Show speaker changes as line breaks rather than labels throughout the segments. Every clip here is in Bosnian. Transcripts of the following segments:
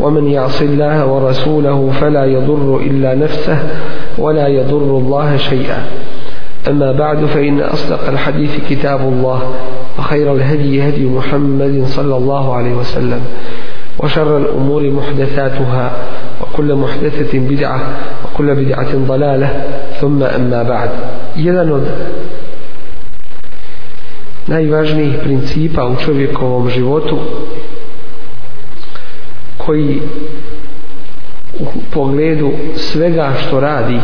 ومن يعص الله ورسوله فلا يضر إلا نفسه ولا يضر الله شيئا أما بعد فإن أصدق الحديث كتاب الله وخير الهدي هدي محمد صلى الله عليه وسلم وشر الأمور محدثاتها وكل محدثة بدعة وكل بدعة ضلالة ثم أما بعد jedan najvažnijih principa u čovjekovom životu koji u pogledu svega što radi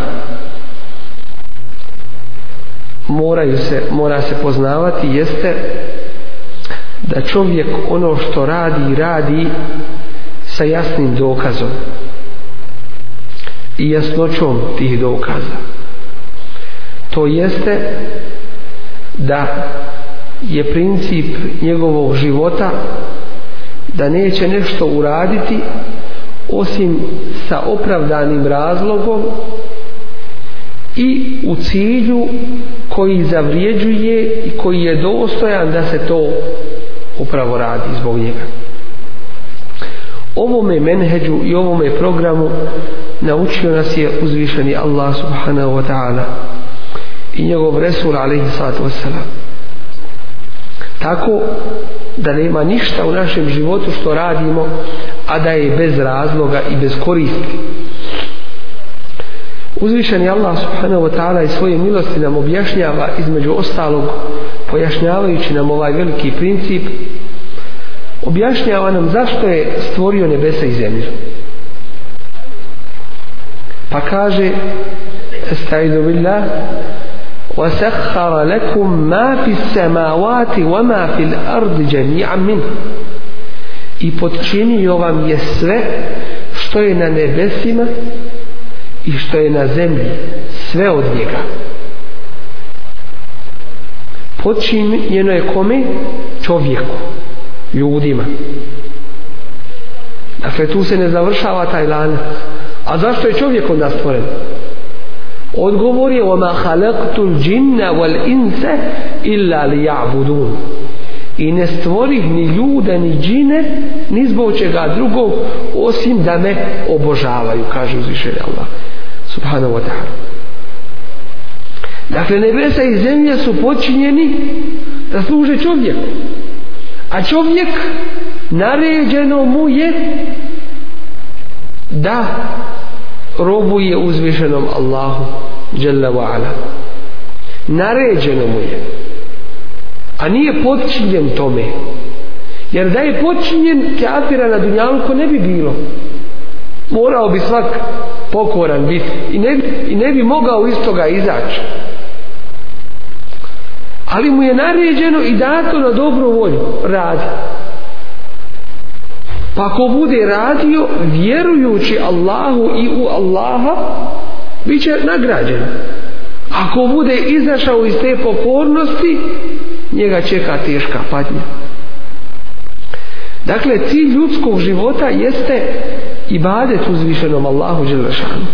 moraju se, mora se poznavati jeste da čovjek ono što radi radi sa jasnim dokazom i jasnoćom tih dokaza to jeste da je princip njegovog života da neće nešto uraditi osim sa opravdanim razlogom i u cilju koji zavrijeđuje i koji je dostojan da se to upravo radi zbog njega. Ovome menheđu i ovome programu naučio nas je uzvišeni Allah subhanahu wa ta'ala i njegov Resul alaihi sallatu wasalam. Tako da nema ništa u našem životu što radimo a da je bez razloga i bez koristi uzvišeni Allah subhanahu wa ta'ala i svoje milosti nam objašnjava između ostalog pojašnjavajući nam ovaj veliki princip objašnjava nam zašto je stvorio nebesa i zemlju pa kaže estaidu billah وسخر لكم ما في السماوات وما في الأرض جميعا منه i potčinio vam je sve što je na nebesima i što je na zemlji sve od njega podčinjeno je kome? čovjeku ljudima dakle tu se ne završava taj lanac a zašto je čovjek onda stvoren? odgovor je وَمَا خَلَقْتُ الْجِنَّ وَالْإِنْسَ إِلَّا لِيَعْبُدُونَ i ne stvorih ni ljude ni džine ni zbog čega drugog osim da me obožavaju kaže uzvišenja Allah subhanahu wa ta'ala dakle nebesa i zemlje su počinjeni da služe čovjeku a čovjek naređeno mu je da robuje uzvišenom Allahu Jalla wa ala. naređeno mu je a nije podčinjen tome jer da je podčinjen kafira na dunjalku ne bi bilo morao bi svak pokoran biti i ne, i ne bi mogao iz toga izaći ali mu je naređeno i dato na dobru volju radi Pa ko bude radio vjerujući Allahu i u Allaha, bit će nagrađen. Ako bude izašao iz te pokornosti, njega čeka teška patnja. Dakle, ti ljudskog života jeste ibadet uzvišenom Allahu Đelešanu.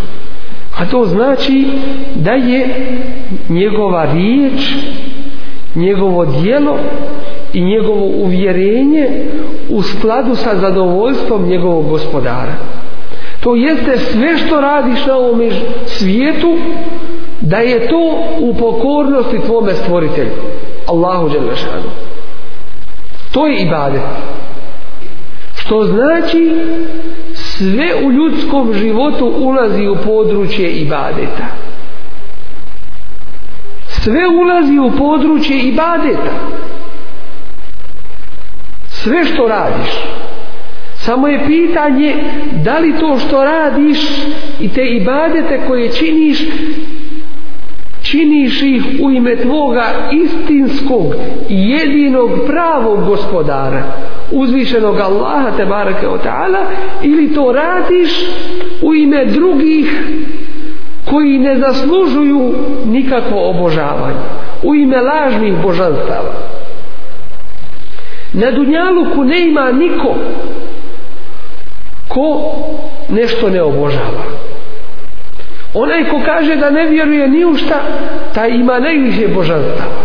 A to znači da je njegova riječ, njegovo dijelo i njegovo uvjerenje u skladu sa zadovoljstvom njegovog gospodara. To jeste sve što radiš na ovom svijetu, da je to u pokornosti tvome stvoritelju. Allahu Đelešanu. To je ibadet. Što znači sve u ljudskom životu ulazi u područje ibadeta. Sve ulazi u područje ibadeta. Ibadeta sve što radiš samo je pitanje da li to što radiš i te ibadete koje činiš činiš ih u ime tvoga istinskog i jedinog pravog gospodara uzvišenog Allaha te barake o ta'ala ili to radiš u ime drugih koji ne zaslužuju nikakvo obožavanje u ime lažnih božanstava Na dunjaluku ne ima niko ko nešto ne obožava. Onaj ko kaže da ne vjeruje ni u šta, taj ima najviše božanstava,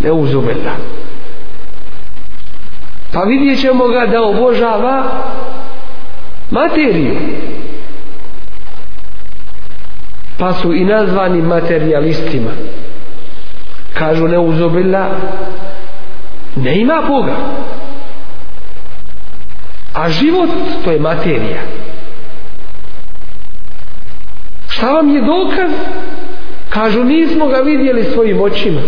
neuzumeta. Pa vidjet ćemo ga da obožava materiju. Pa su i nazvani materialistima. Kažu neuzubila, ne ima Boga a život to je materija šta vam je dokaz kažu nismo ga vidjeli svojim očima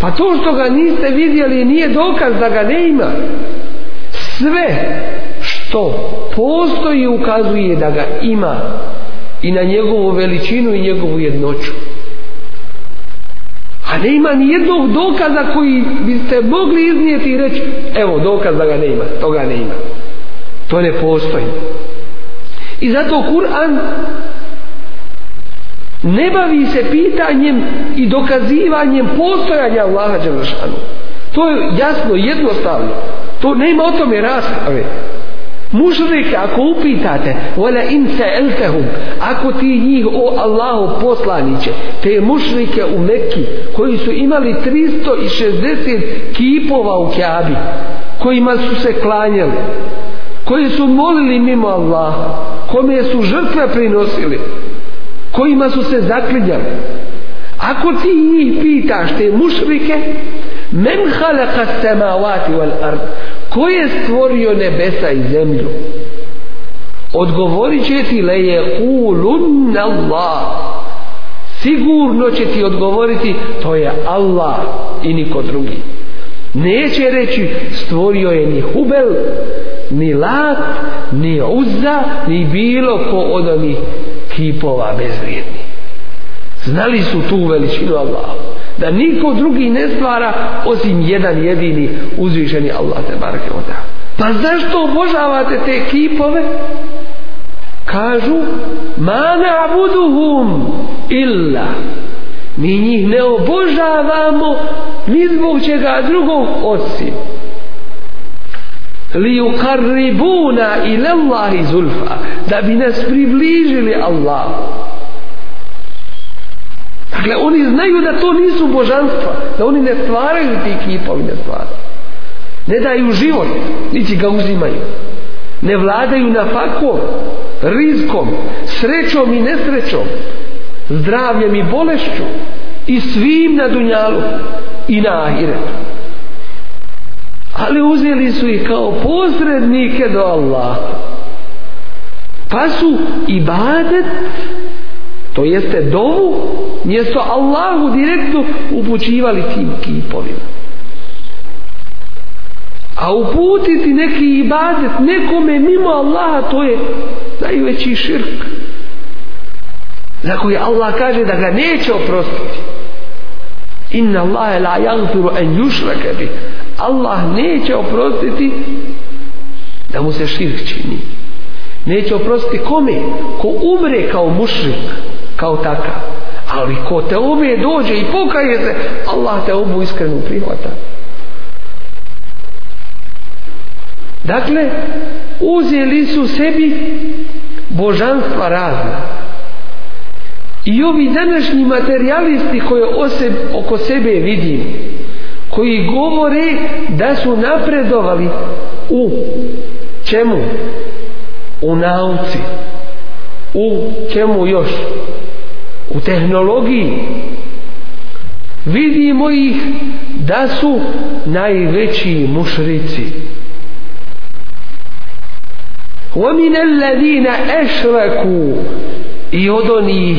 pa to što ga niste vidjeli nije dokaz da ga ne ima sve što postoji ukazuje da ga ima i na njegovu veličinu i njegovu jednoću A ne ima ni jednog dokaza koji biste mogli iznijeti i reći, evo, dokaz da ga ne ima, toga ne ima. To ne postoji. I zato Kur'an ne bavi se pitanjem i dokazivanjem postojanja Allaha Đelešanu. To je jasno, jednostavno. To nema o tome rasprave. Mušrik, ako upitate, vole in se eltehum, ako ti njih, o Allahu poslaniće, te mušrike u Mekki, koji su imali 360 kipova u Kjabi, kojima su se klanjali, koji su molili mimo Allah, kome su žrtve prinosili, kojima su se zaklinjali, ako ti njih pitaš, te mušrike, men halaka semavati wal ard, ko je stvorio nebesa i zemlju odgovorit će ti le je kulun Allah sigurno će ti odgovoriti to je Allah i niko drugi neće reći stvorio je ni Hubel ni Lat ni Uzza ni bilo ko od onih kipova bezvrijedni znali su tu veličinu Allaha da niko drugi ne stvara osim jedan jedini uzvišeni Allah te barake oda pa zašto obožavate te kipove kažu ma ne abuduhum illa mi njih ne obožavamo ni zbog čega drugog osim li ukarribuna ila Allahi zulfa da bi nas približili Allahu Dakle, oni znaju da to nisu božanstva, da oni ne stvaraju ti kipovi, ne stvaraju. Ne daju život, niti ga uzimaju. Ne vladaju na fakom, rizkom, srećom i nesrećom, zdravljem i bolešću i svim na dunjalu i na ahiretu. Ali uzeli su ih kao posrednike do Allaha. Pa su ibadet to jeste dovu mjesto Allahu direktno upućivali tim kipovima a uputiti neki ibadet nekome mimo Allaha to je najveći širk za koji Allah kaže da ga neće oprostiti inna Allahe la yangfiru en yushrake bi Allah neće oprostiti da mu se širk čini neće oprostiti kome ko umre kao mušrik kao takav ali ko te ume dođe i pokaje se Allah te obu iskrenu prihvata dakle uzeli su sebi božanstva razna i ovi današnji materialisti koje oseb, oko sebe vidim koji govore da su napredovali u čemu u nauci u čemu još u tehnologiji vidimo ih da su najveći mušrici ومن الذين أشركوا يدني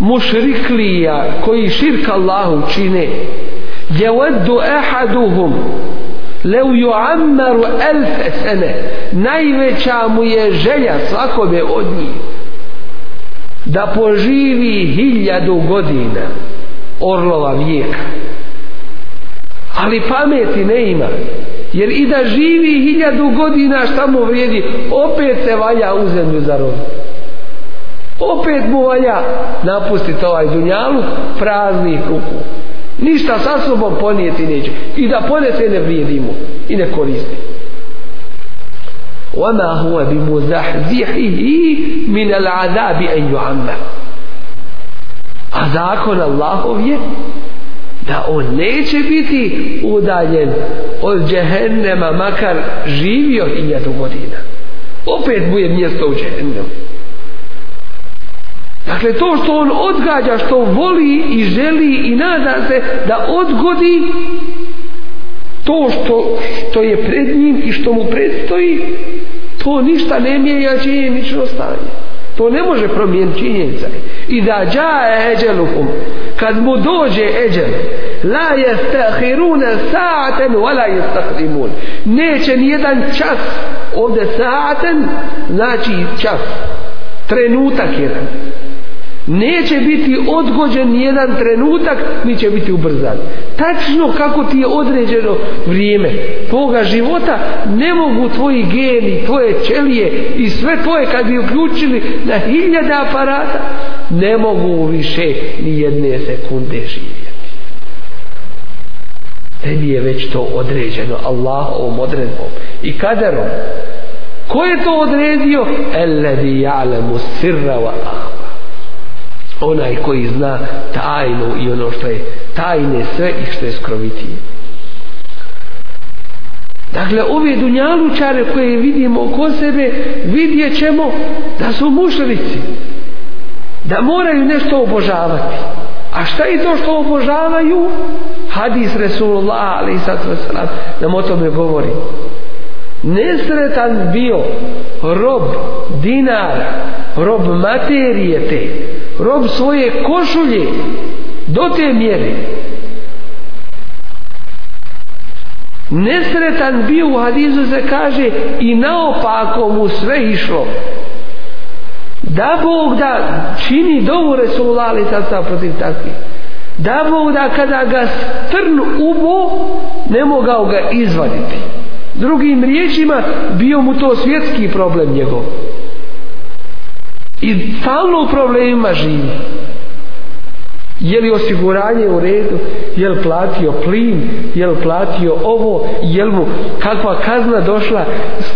مشرك لي كي شرك الله چينه يود أحدهم leu ju ammaru elfe sene najveća mu je želja svakome od njih da poživi hiljadu godina orlova vijeka ali pameti ne ima jer i da živi hiljadu godina šta mu vrijedi opet se valja u zemlju za rodu opet mu valja napustiti ovaj dunjalu praznih ruku ništa sa sobom ponijeti neće i da ponese ne vrijedi mu i ne koristi وَمَا هُوَ بِمُزَحْزِحِهِ مِنَ الْعَذَابِ أَنْ يُعَمَّ a zakon Allahov je da on neće biti udaljen od džehennema makar živio hiljadu godina opet mu je mjesto u džehennemu Dakle, to što on odgađa, što voli i želi i nada se da odgodi to što, što je pred njim i što mu predstoji, to ništa ne mijenja činjenično stanje. To ne može promijeniti činjenica. I da ja eđeluhum, kad mu dođe eđel, la jestahiruna saaten, wala jestahrimun. Neće nijedan čas, ovde saaten, znači čas, trenutak jedan, neće biti odgođen jedan trenutak, mi će biti ubrzan. Tačno kako ti je određeno vrijeme tvoga života, ne mogu tvoji geni, tvoje ćelije i sve tvoje kad bi uključili na hiljada aparata, ne mogu više ni jedne sekunde živjeti. Tebi je već to određeno Allahovom odredbom i kaderom. Ko je to odredio? Eladi ja'lemu sirra wa ahva onaj koji zna tajnu i ono što je tajne sve i što je skrovitije. Dakle, ove dunjalučare koje vidimo oko sebe, vidjet ćemo da su mušlici. Da moraju nešto obožavati. A šta je to što obožavaju? Hadis Resulullah, ali i sad sve nam o tome govorimo nesretan bio rob dinar rob materije te rob svoje košulje do te mjere nesretan bio u hadizu se kaže i naopako mu sve išlo da Bog da čini dovu Resulali sad sa protiv takvih da Bog da kada ga strn ubo ne mogao ga izvaditi drugim riječima bio mu to svjetski problem njegov i stalno u problemima živi je li osiguranje u redu je li platio plin je li platio ovo je li mu kakva kazna došla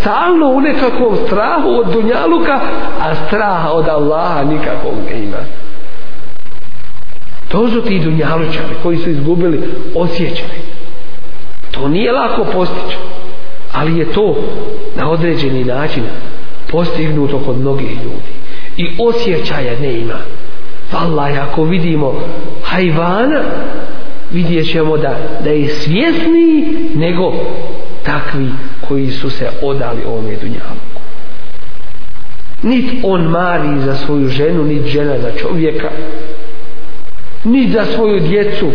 stalno u nekakvom strahu od Dunjaluka a straha od Allaha nikakvog ne ima to su ti Dunjalučani koji su izgubili osjećaj to nije lako postići ali je to na određeni način postignuto kod mnogih ljudi i osjećaja ne ima pa Allah ako vidimo hajvana vidjet ćemo da, da je svjesniji nego takvi koji su se odali ovome dunjavku nit on mari za svoju ženu nit žena za čovjeka ni za svoju djecu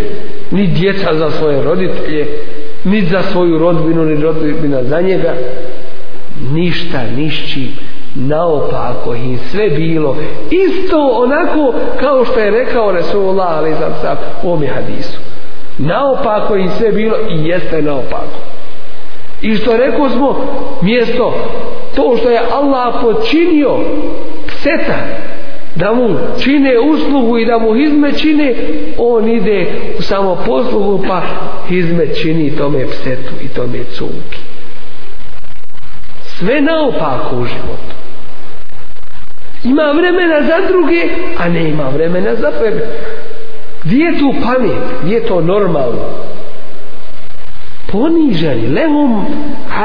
ni djeca za svoje roditelje ni za svoju rodbinu, ni rodbina za njega, ništa, nišći, naopako im sve bilo, isto onako kao što je rekao Resulullah, ali sam sam u ovom hadisu. Naopako im sve bilo i jeste naopako. I što rekao smo, mjesto, to što je Allah počinio, seta, da mu čine uslugu i da mu hizme čine, on ide u samo poslugu pa hizme čini tome psetu i tome cunki. Sve naopako u životu. Ima vremena za druge, a ne ima vremena za prve. Gdje je tu pamet? Gdje je to normalno? poniženi lehum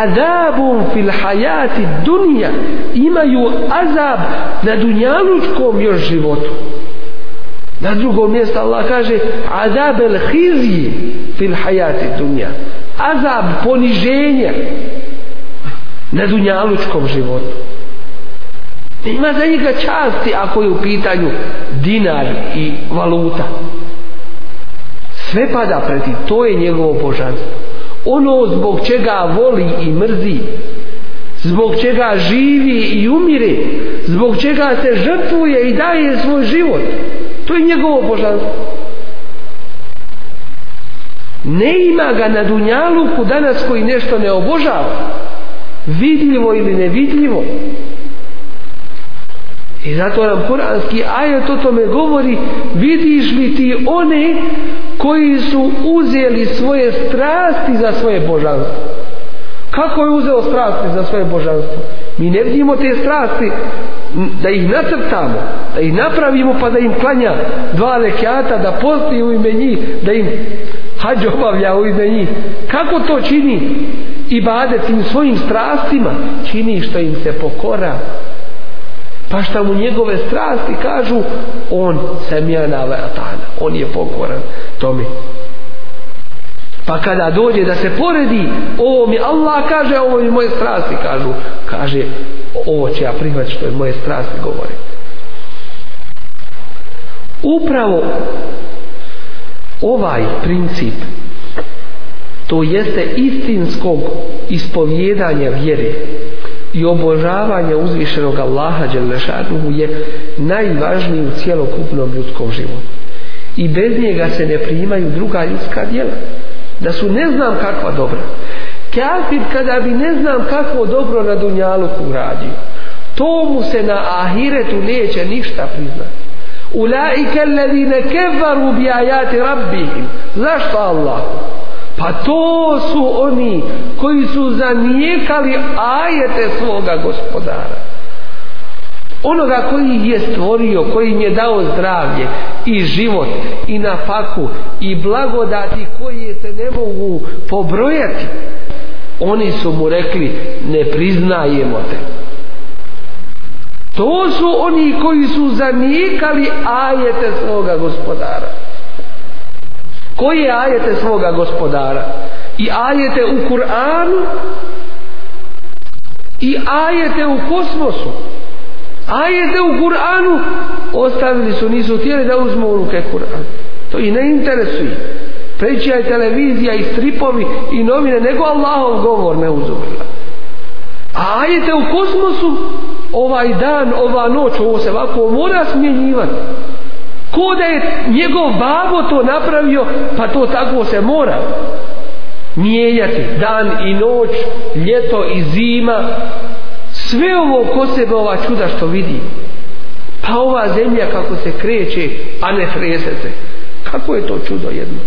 azabum fil hayati dunja imaju azab na dunjalučkom još životu na drugom mjestu Allah kaže azab el hizji fil hayati dunja azab poniženja na dunjalučkom životu ima za njega časti ako je u pitanju dinar i valuta sve pada pred ti to je njegovo božanstvo ono zbog čega voli i mrzi zbog čega živi i umire zbog čega se žrtvuje i daje svoj život to je njegovo božanstvo ne ima ga na dunjaluku danas koji nešto ne obožava vidljivo ili nevidljivo I zato nam kuranski ajet o tome govori, vidiš li ti one koji su uzeli svoje strasti za svoje božanstvo? Kako je uzeo strasti za svoje božanstvo? Mi ne vidimo te strasti da ih nacrtamo, da ih napravimo pa da im klanja dva rekiata, da posti u ime njih, da im hađ obavlja u ime njih. Kako to čini? Ibadet im svojim strastima čini što im se pokora. Ibadet pa šta mu njegove strasti kažu on se mjena vatana on je pokoran tome pa kada dođe da se poredi ovo mi Allah kaže ovo mi moje strasti kažu kaže ovo će ja prihvat što je moje strasti govorit upravo ovaj princip to jeste istinskog ispovjedanja vjere i obožavanje uzvišenog Allaha Đelešanuhu je najvažniji u cijelokupnom ljudskom životu. I bez njega se ne prijimaju druga ljudska djela. Da su ne znam kakva dobra. Kafir kada bi ne znam kakvo dobro na Dunjaluku uradio, to mu se na ahiretu neće ništa priznati. Ulaike alladine kevaru bi ajati rabbihim. Zašto Allahu? Pa to su oni koji su zanijekali ajete svoga gospodara. Onoga koji ih je stvorio, koji im je dao zdravlje i život i na faku i blagodati koji se ne mogu pobrojati. Oni su mu rekli ne priznajemo te. To su oni koji su zanijekali ajete svoga gospodara koje ajete svoga gospodara i ajete u Kur'anu i ajete u kosmosu ajete u Kur'anu ostavili su, nisu htjeli da uzmu u ruke Kur'an to i ne interesuje preći je televizija i stripovi i novine, nego Allahov govor ne uzumila a ajete u kosmosu ovaj dan, ova noć, ovo se ovako mora smjenjivati ko da je njegov babo to napravio pa to tako se mora mijenjati dan i noć ljeto i zima sve ovo ko sebe ova čuda što vidi pa ova zemlja kako se kreće a ne frese se kako je to čudo jedno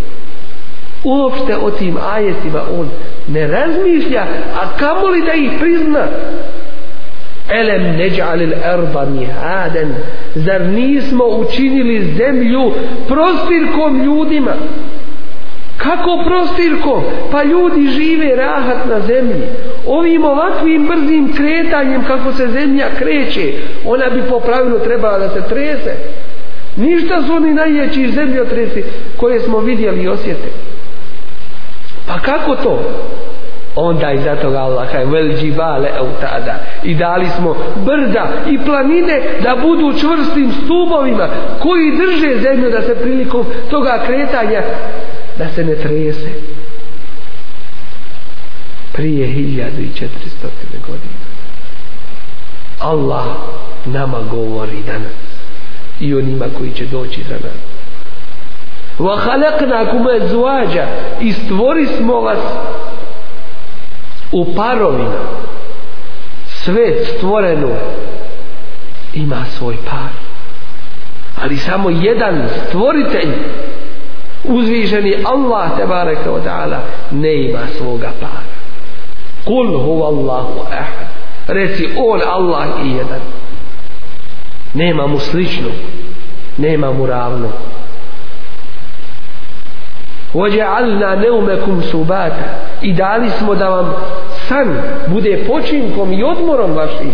uopšte o tim ajetima on ne razmišlja a kamoli da ih prizna Elem neđalil erba mihaden Zar nismo učinili zemlju prostirkom ljudima? Kako prostirko? Pa ljudi žive rahat na zemlji. Ovim ovakvim brzim kretanjem kako se zemlja kreće, ona bi po pravilu trebala da se trese. Ništa su oni najjeći zemljotresi koje smo vidjeli i osjete. Pa kako to? onda i zato ga Allah kaj vel džibale autada i dali smo brda i planine da budu čvrstim stubovima koji drže zemlju da se prilikom toga kretanja da se ne trese prije 1400. godina Allah nama govori danas i onima koji će doći za nas wa halaknakum azwaja istvori smo vas u parovima sve stvoreno ima svoj par ali samo jedan stvoritelj uzviženi Allah te bareka od ala ne ima svoga para kul huva Allahu ahad reci on Allah i jedan nema mu slično nema mu ravno وجعلنا نومكم سباتا i dali smo da vam san bude počinkom i odmorom vašim.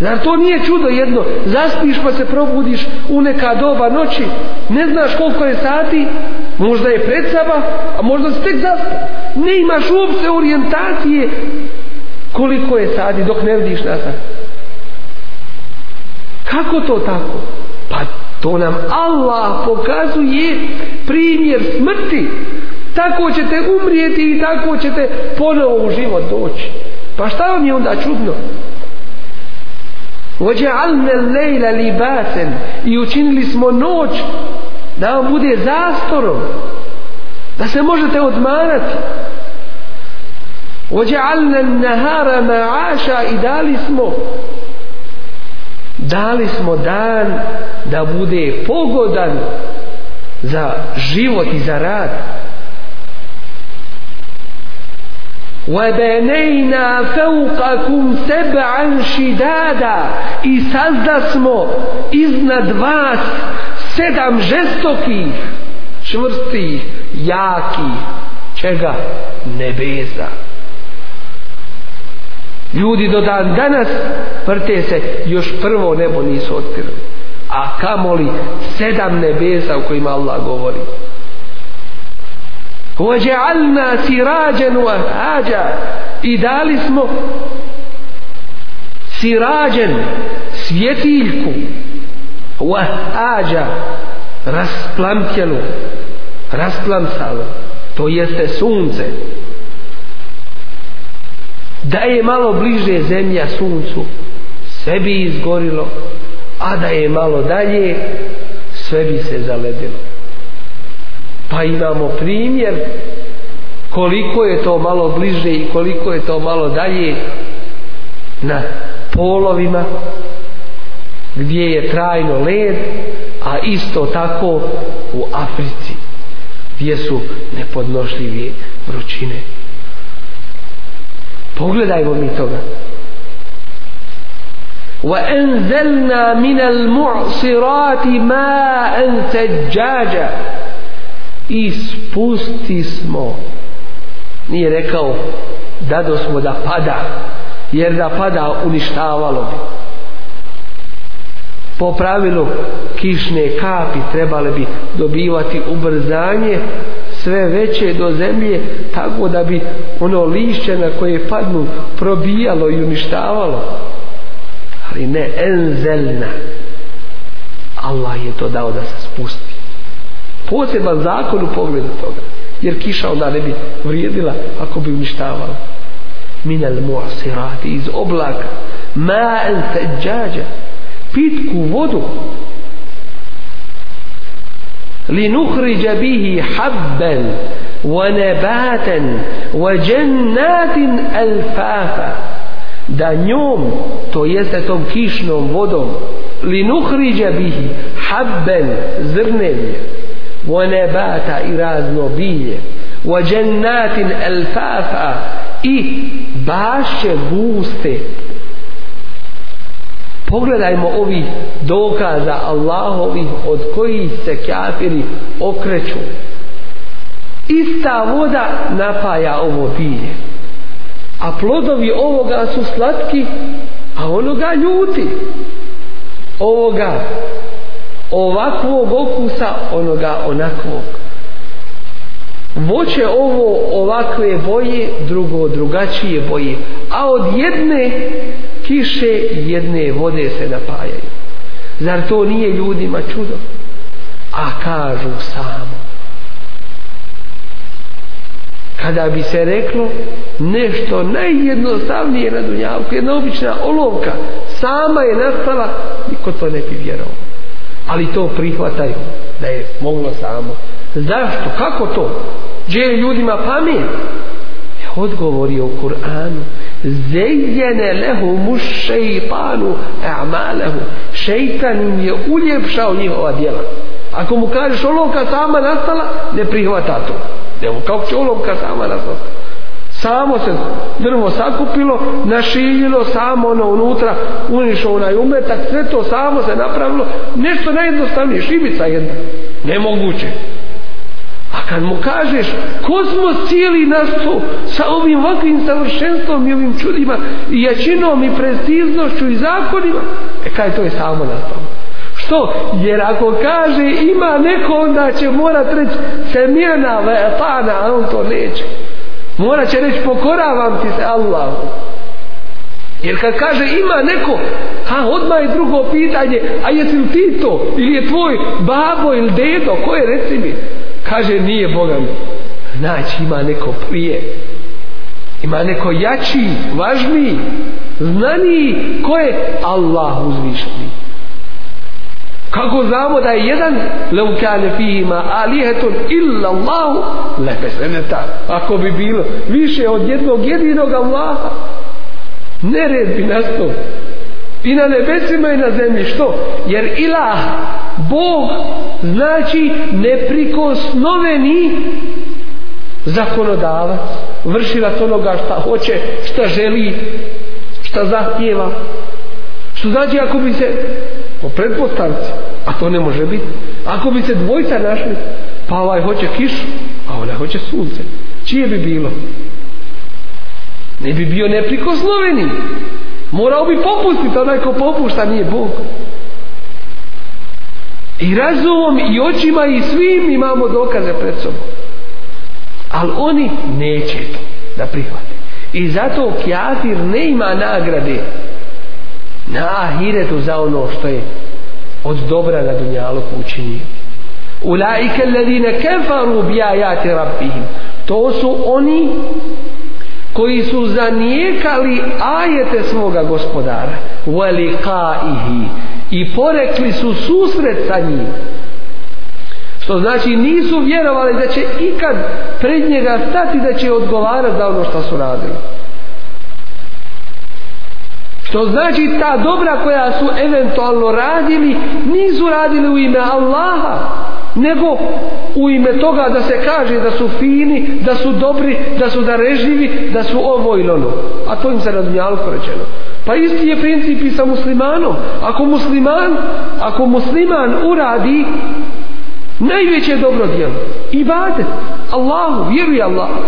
Zar to nije čudo jedno? Zaspiš pa se probudiš u neka doba noći, ne znaš koliko je sati, možda je pred saba, a možda se tek zaspio. Ne imaš uopće orijentacije koliko je sati dok ne vidiš na sati. Kako to tako? Pa to nam Allah pokazuje primjer smrti tako ćete umrijeti i tako ćete ponovo u život doći. Pa šta vam je onda čudno? Ođe'alne lejla li basen i učinili smo noć da vam bude zastorom, da se možete odmarati. Ođe'alne nahara ma'aša i dali smo dali smo dan da bude pogodan za život i za rad. وَبَنَيْنَا فَوْقَكُمْ سَبْعًا شِدَادًا I sazda smo iznad vas sedam žestokih, čvrstih, jakih, čega nebeza. Ljudi do dan danas vrte se, još prvo nebo nisu otkrili. A kamoli sedam nebeza u kojima Allah govori. Ođe alna si rađenu ahađa i dali smo si rađen svjetiljku u ahađa rasplamkjelu rasplamsalo to jeste sunce da je malo bliže zemlja suncu sve bi izgorilo a da je malo dalje sve bi se zaledilo pa imamo primjer koliko je to malo bliže i koliko je to malo dalje na polovima gdje je trajno led a isto tako u Africi gdje su nepodnošljivije vrućine pogledajmo mi toga وَأَنْزَلْنَا مِنَ الْمُعْصِرَاتِ مَا أَنْسَجَّاجَ i spusti smo nije rekao dado smo da pada jer da pada uništavalo bi po pravilu kišne kapi trebale bi dobivati ubrzanje sve veće do zemlje tako da bi ono lišće na koje padnu probijalo i uništavalo ali ne enzelna Allah je to dao da se spusti poseban zakon u pogledu toga jer kiša onda ne bi vrijedila ako bi uništavala minel muasirati iz oblaka ma en seđađa pitku vodu li nuhriđa bihi habben wa nebaten wa džennatin alfafa da njom to jeste tom kišnom vodom li nuhriđa bihi habben zrnevje ونباتا إرازنو بيه وجنات ألفافا i bašće guste pogledajmo ovih dokaza Allahovih od kojih se kafiri okreću ista voda napaja ovo bilje a plodovi ovoga su slatki a onoga ljuti ovoga ovakvog okusa onoga onakvog voće ovo ovakve boje drugo drugačije boje a od jedne kiše jedne vode se napajaju zar to nije ljudima čudo a kažu samo kada bi se reklo nešto najjednostavnije na dunjavku jedna obična olovka sama je nastala niko to ne bi vjerovao ali to prihvataju da je moglo samo zašto, kako to gdje je ljudima pamet e, odgovor je u Kur'anu zejjene lehu muš šeitanu e'malehu šeitan im je uljepšao njihova djela ako mu kažeš olovka sama nastala ne prihvata to Evo, kako će olovka sama nastala samo se drvo sakupilo, našiljilo samo ono unutra, unišao onaj umetak, sve to samo se napravilo, nešto najjednostavnije, šibica jedna, nemoguće. A kad mu kažeš, kosmos cijeli nas to, sa ovim ovakvim savršenstvom i ovim čudima, i jačinom, i preciznošću, i zakonima, e kaj to je samo nastalo? Što? Jer ako kaže ima neko, onda će morat reći, se mjena, vajatana, a on to neće mora će reći pokoravam ti se Allahu jer kad kaže ima neko a odmah je drugo pitanje a jesi li ti to ili je tvoj babo ili dedo ko je reci mi kaže nije Boga mi znači ima neko prije ima neko jači važniji znaniji ko je Allah uzvišniji kako znamo da je jedan leukane fihima alihetun illa Allahu lepe seneta ako bi bilo više od jednog jedinog Allaha nered bi nastao i na nebesima i na zemlji što? jer ilah Bog znači neprikosnoveni zakonodavac vršila onoga šta hoće šta želi šta zahtjeva što znači ako bi se po predpostavci, a to ne može biti. Ako bi se dvojca našli, pa ovaj hoće kišu, a ona hoće sunce. Čije bi bilo? Ne bi bio neprikosnoveni. Morao bi popustiti, onaj ko popušta nije Bog. I razumom i očima i svim imamo dokaze pred sobom. Ali oni neće to da prihvate. I zato kjafir ne ima nagrade na ahiretu za ono što je od dobra na dunjaluku učinio ulaike alladine kefaru bi ajati rabbihim to su oni koji su zanijekali ajete svoga gospodara velikaihi i porekli su susret sa njim što znači nisu vjerovali da će ikad pred njega stati da će odgovarati za ono što su radili Što znači ta dobra koja su eventualno radili, nisu radili u ime Allaha, nego u ime toga da se kaže da su fini, da su dobri, da su darežljivi, da su ovo ili ono. A to im se radnjalko rečeno. Pa isti je princip i sa muslimanom. Ako musliman, ako musliman uradi najveće dobro djelo, ibadet, Allahu, vjeruj Allahu,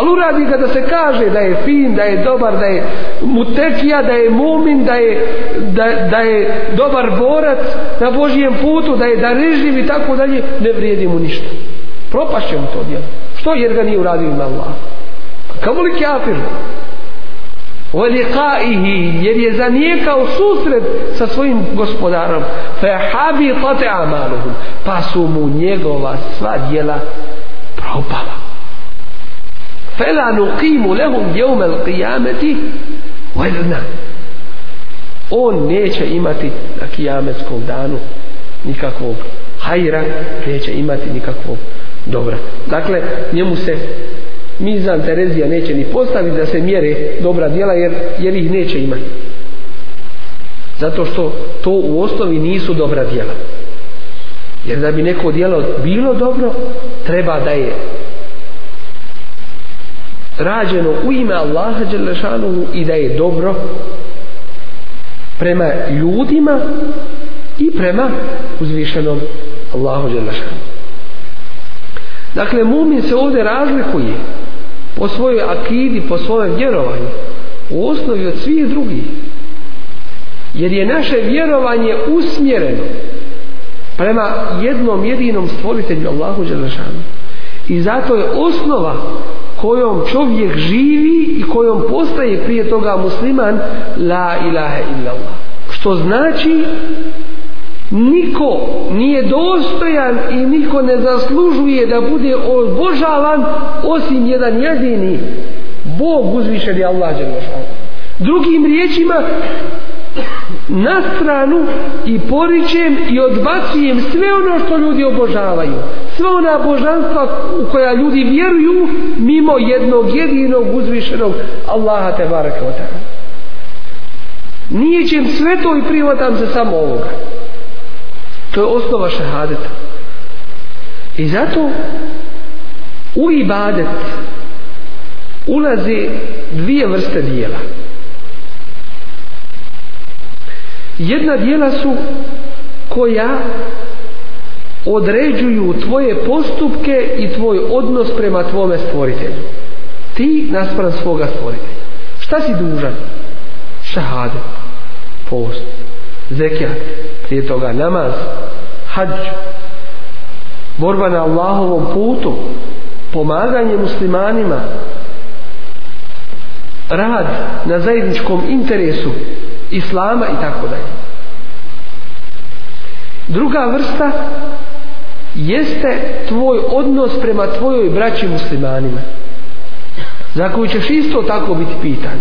Ali uradi ga da se kaže da je fin, da je dobar, da je mutekija, da je mumin, da je, da, da je dobar borac na Božijem putu, da je darižljiv i tako dalje, ne vrijedi mu ništa. Propašće mu to djelo. Što jer ga nije uradio ima Allah? Kako li kjafir? Velikaihi, jer je zanijekao susret sa svojim gospodarom. Fe habi amaluhum. Pa su mu njegova sva djela propala fela nuqimu lehum jevme l'qijameti vedna on neće imati na kijametskom danu nikakvog hajra neće imati nikakvog dobra dakle njemu se mizan Terezija neće ni postaviti da se mjere dobra djela jer, jer ih neće imati zato što to u osnovi nisu dobra djela jer da bi neko djelo bilo dobro treba da je rađeno u ime Allaha Đelešanuhu i da je dobro prema ljudima i prema uzvišenom Allahu Đelešanuhu. Dakle, mumin se ovdje razlikuje po svojoj akidi, po svojem vjerovanju u osnovi od svih drugih. Jer je naše vjerovanje usmjereno prema jednom jedinom stvoritelju Allahu Đelešanuhu. I zato je osnova kojom čovjek živi i kojom postaje prije toga musliman la ilaha illa Allah što znači niko nije dostojan i niko ne zaslužuje da bude obožavan osim jedan jedini Bog uzvišeni Allah Đelešan drugim riječima na stranu i poričem i odbacujem sve ono što ljudi obožavaju sve ona božanstva u koja ljudi vjeruju mimo jednog jedinog uzvišenog Allaha te barakota nije ćem sve to i prihvatam se samo ovoga to je osnova šahadeta i zato u ibadet ulaze dvije vrste dijela jedna dijela su koja određuju tvoje postupke i tvoj odnos prema tvome stvoritelju ti naspram svoga stvoritelja šta si dužan šahade post zekijat prije toga namaz hađ borba na Allahovom putu pomaganje muslimanima rad na zajedničkom interesu islama i tako dalje. Druga vrsta jeste tvoj odnos prema tvojoj braći muslimanima. Za koju ćeš isto tako biti pitan.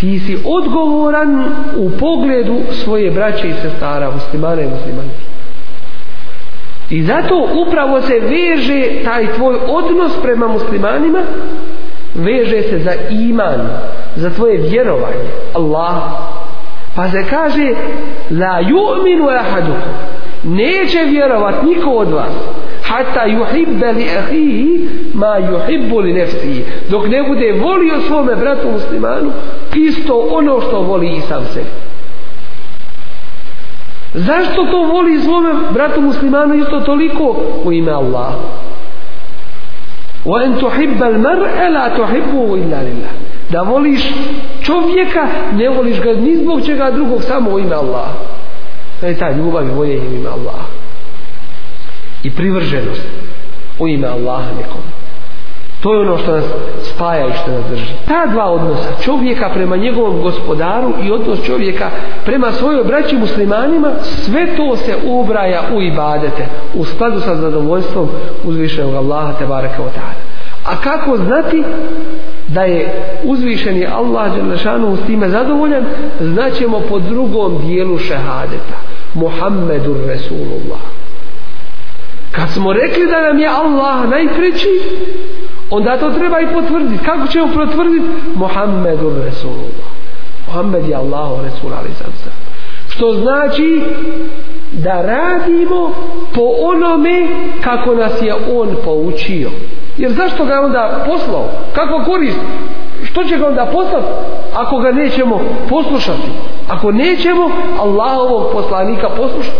Ti si odgovoran u pogledu svoje braće i sestara, muslimana i muslimanke. I zato upravo se veže taj tvoj odnos prema muslimanima, veže se za iman, za tvoje vjerovanje Allah pa se kaže la yu'minu ahaduhu neće vjerovat niko od vas hatta yuhibba li ahihi ma yuhibbu li nefsi dok ne bude volio svome bratu muslimanu isto ono što voli i sam sebi Zašto to voli svome bratu muslimanu isto toliko u ime Allaha? وَإِنْ تُحِبَّ الْمَرْءَ لَا تُحِبُّهُ إِلَّا لِلَّهِ da voliš čovjeka, ne voliš ga ni zbog čega drugog, samo u ime Allah. To je ta ljubav i volje u ime Allah. I privrženost u ime Allaha nekom. To je ono što nas spaja i što nas drži. Ta dva odnosa, čovjeka prema njegovom gospodaru i odnos čovjeka prema svojoj braći muslimanima, sve to se ubraja u ibadete, u skladu sa zadovoljstvom uzvišenog Allaha, te baraka od tada. A kako znati da je uzvišeni Allah Đelešanu s time zadovoljan, znaćemo po drugom dijelu šehadeta. Muhammedu Resulullah. Kad smo rekli da nam je Allah najpreći, onda to treba i potvrditi. Kako ćemo potvrditi? Muhammedu Resulullah. Muhammed je Allahu Resul, ali sam sam što znači da radimo po onome kako nas je on poučio jer zašto ga onda poslao kako korist što će ga onda poslati ako ga nećemo poslušati ako nećemo Allahovog poslanika poslušati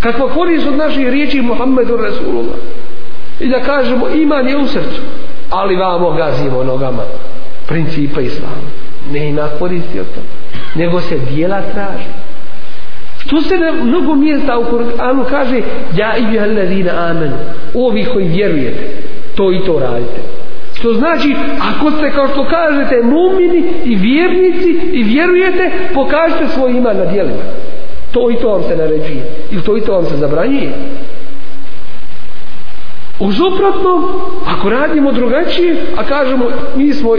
kakva korist od naših riječi Muhammedu Rasulullah i da kažemo iman je u srcu ali vamo gazimo nogama principa islama ne ima koristi od toga nego se dijela traži Tu se na mnogo mjesta u Kur'anu kaže Ja i vjeladina amen Ovi koji vjerujete To i to radite Što znači, ako ste kao što kažete mumini i vjernici i vjerujete, pokažite svoj iman na dijelima. To i to vam se naređuje. Ili to i to vam se zabranjuje. Uzuprotno, ako radimo drugačije, a kažemo, mi smo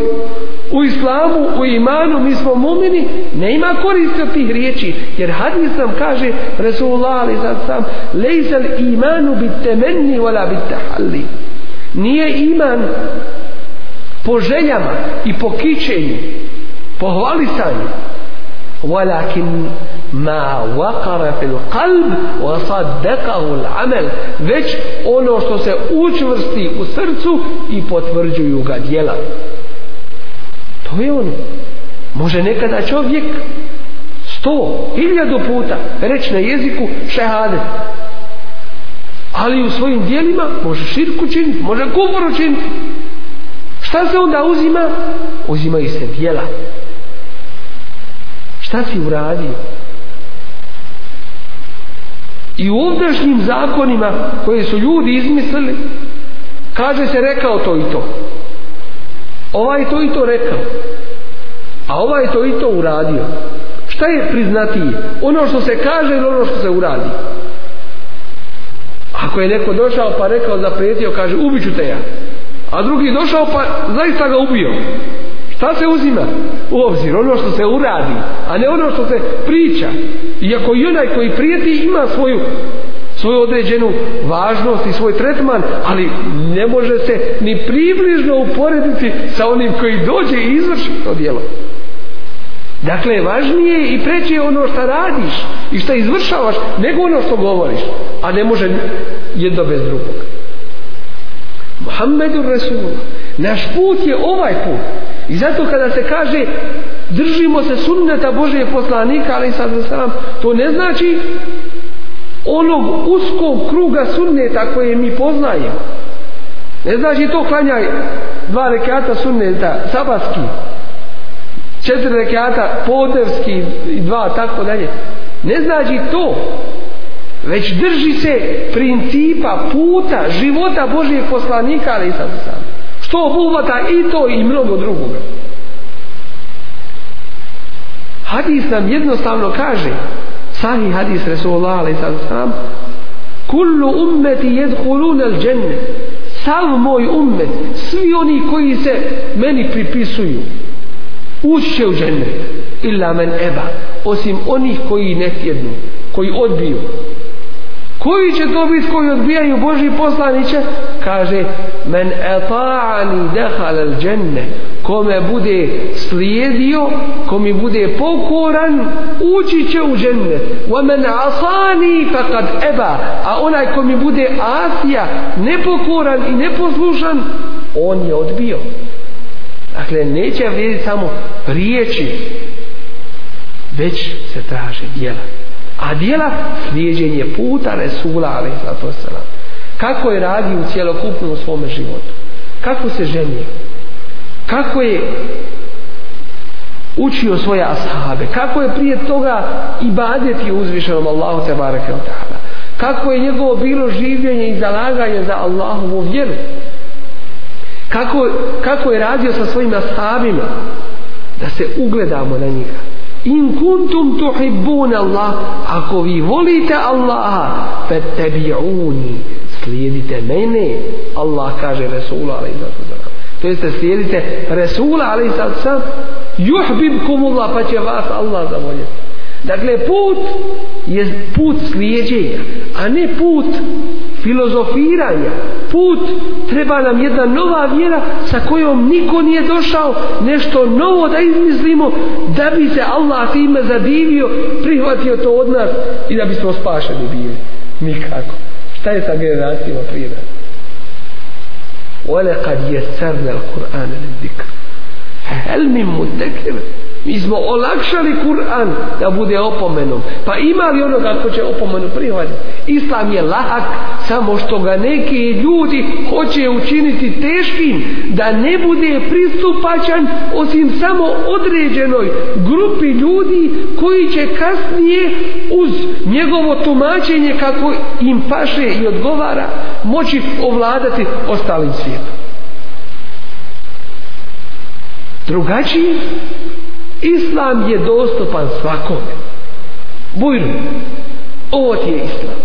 u islamu, u imanu, mi smo mumini, ne ima korist od tih riječi. Jer hadis nam kaže, Resulullah ali sad sam, lejzel imanu bit temenni, vola bit tahalli. Nije iman po željama i po kićenju, po hvalisanju, walakin ma waqara fil qalb wa saddaqahu al amal već ono što se učvrsti u srcu i potvrđuju ga djela To je ono. Može nekada čovjek sto, hiljadu puta reći na jeziku šehade. Ali u svojim dijelima može širku činiti, može kufru činiti. Šta se onda uzima? Uzimaju se dijela. Šta si uradio? I u ovdašnjim zakonima koje su ljudi izmislili, kaže se rekao to i to ovaj to i to rekao a ovaj to i to uradio šta je priznatije ono što se kaže ili ono što se uradi ako je neko došao pa rekao zapretio kaže ubiću te ja a drugi došao pa zaista ga ubio šta se uzima u obzir ono što se uradi a ne ono što se priča iako i onaj koji prijeti ima svoju svoju određenu važnost i svoj tretman, ali ne može se ni približno uporediti sa onim koji dođe i izvrši to djelo. Dakle, važnije i preće je ono što radiš i što izvršavaš, nego ono što govoriš, a ne može jedno bez drugog. Muhammedu Rasul, naš put je ovaj put. I zato kada se kaže držimo se sunneta Božije poslanika, ali sad sam, to ne znači onog uskog kruga sunneta koje mi poznajemo. Ne znači to klanjaj dva rekata sunneta, sabarski, četiri rekata podnevski i dva, tako dalje. Ne znači to, već drži se principa, puta, života Božijeg poslanika, ali i sad sam. Što obuhvata i to i mnogo drugoga. Hadis nam jednostavno kaže, sahi hadis Resulullah a.s. Kullu ummeti jedhulun al dženne. Sav moj ummet, svi oni koji se meni pripisuju, ući u dženne. Illa men eba. Osim onih koji ne tjednu, koji odbiju koji će to biti koji odbijaju Boži poslaniće kaže men eta'ani dehal al dženne kome bude slijedio kome bude pokoran ući će u dženne wa men asani fakad eba a onaj kome bude asija nepokoran i neposlušan on je odbio dakle neće vrijediti samo riječi već se traže djelati a dijela slijeđenje puta Resula ali zato se nam kako je radi u cijelokupnom svome životu kako se ženio kako je učio svoje ashabe kako je prije toga i badeti uzvišenom Allahu te barake kako je njegovo bilo življenje i zalaganje za Allahovu vjeru kako, kako je radio sa svojim ashabima da se ugledamo na njega in kuntum tuhibbuna Allah ako vi volite Allaha fattabi'uni slijedite mene Allah kaže Resula ali zato to jeste slijedite Resula ali zato sam yuhibbukum Allah pa će vas Allah zavoljeti Dakle, put je put slijedjenja, a ne put filozofiranja. Put treba nam jedna nova vjera sa kojom niko nije došao, nešto novo da izmislimo, da bi se Allah time zadivio, prihvatio to od nas i da bismo spašeni bili. Nikako. Šta je sa generacijama prije nas? وَلَقَدْ يَسَرْنَا الْقُرْآنَ لِلْذِكْرِ هَلْ مِنْ مُدَّكِرِ Mi smo olakšali Kur'an da bude opomenom. Pa ima li ono da će opomenu prihvatiti? Islam je lahak, samo što ga neki ljudi hoće učiniti teškim da ne bude pristupačan osim samo određenoj grupi ljudi koji će kasnije uz njegovo tumačenje kako im paše i odgovara moći ovladati ostalim svijetom. Drugačiji Islam je dostupan svakome. Bujru, ovo ti je Islam.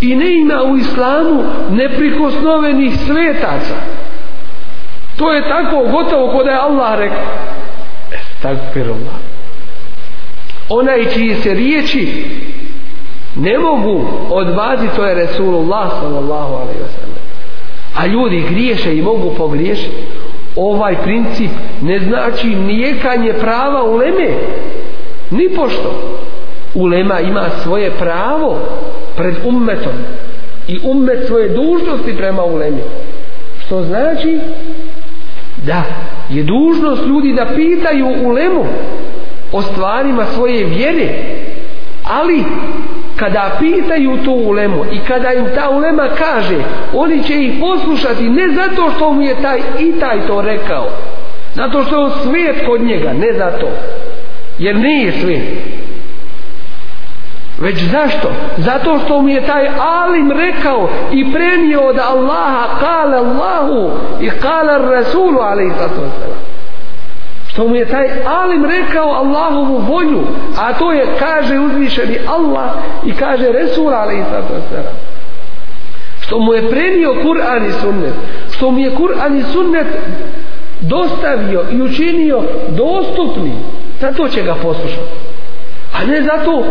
I ne ima u Islamu neprikosnovenih svetaca. To je tako gotovo kod je Allah rekao. Estagfirullah. Onaj čiji se riječi ne mogu odbaziti, to je Resulullah sallallahu alaihi wa sallam. A ljudi griješe i mogu pogriješiti ovaj princip ne znači nijekanje prava u leme ni pošto ulema ima svoje pravo pred ummetom i ummet svoje dužnosti prema ulemi što znači da je dužnost ljudi da pitaju ulemu o stvarima svoje vjere ali kada pitaju tu ulemu i kada im ta ulema kaže oni će ih poslušati ne zato što mu je taj i taj to rekao zato što je on svijet kod njega ne zato jer nije svijet već zašto zato što mu je taj alim rekao i prenio od Allaha kale Allahu i kale Rasulu alaihi sallam što mu je taj alim rekao Allahovu volju a to je kaže uzvišeni Allah i kaže Resul Ali Isra što mu je prenio Kur'an i sunnet što mu je Kur'an i sunnet dostavio i učinio dostupni zato će ga poslušati A ne zato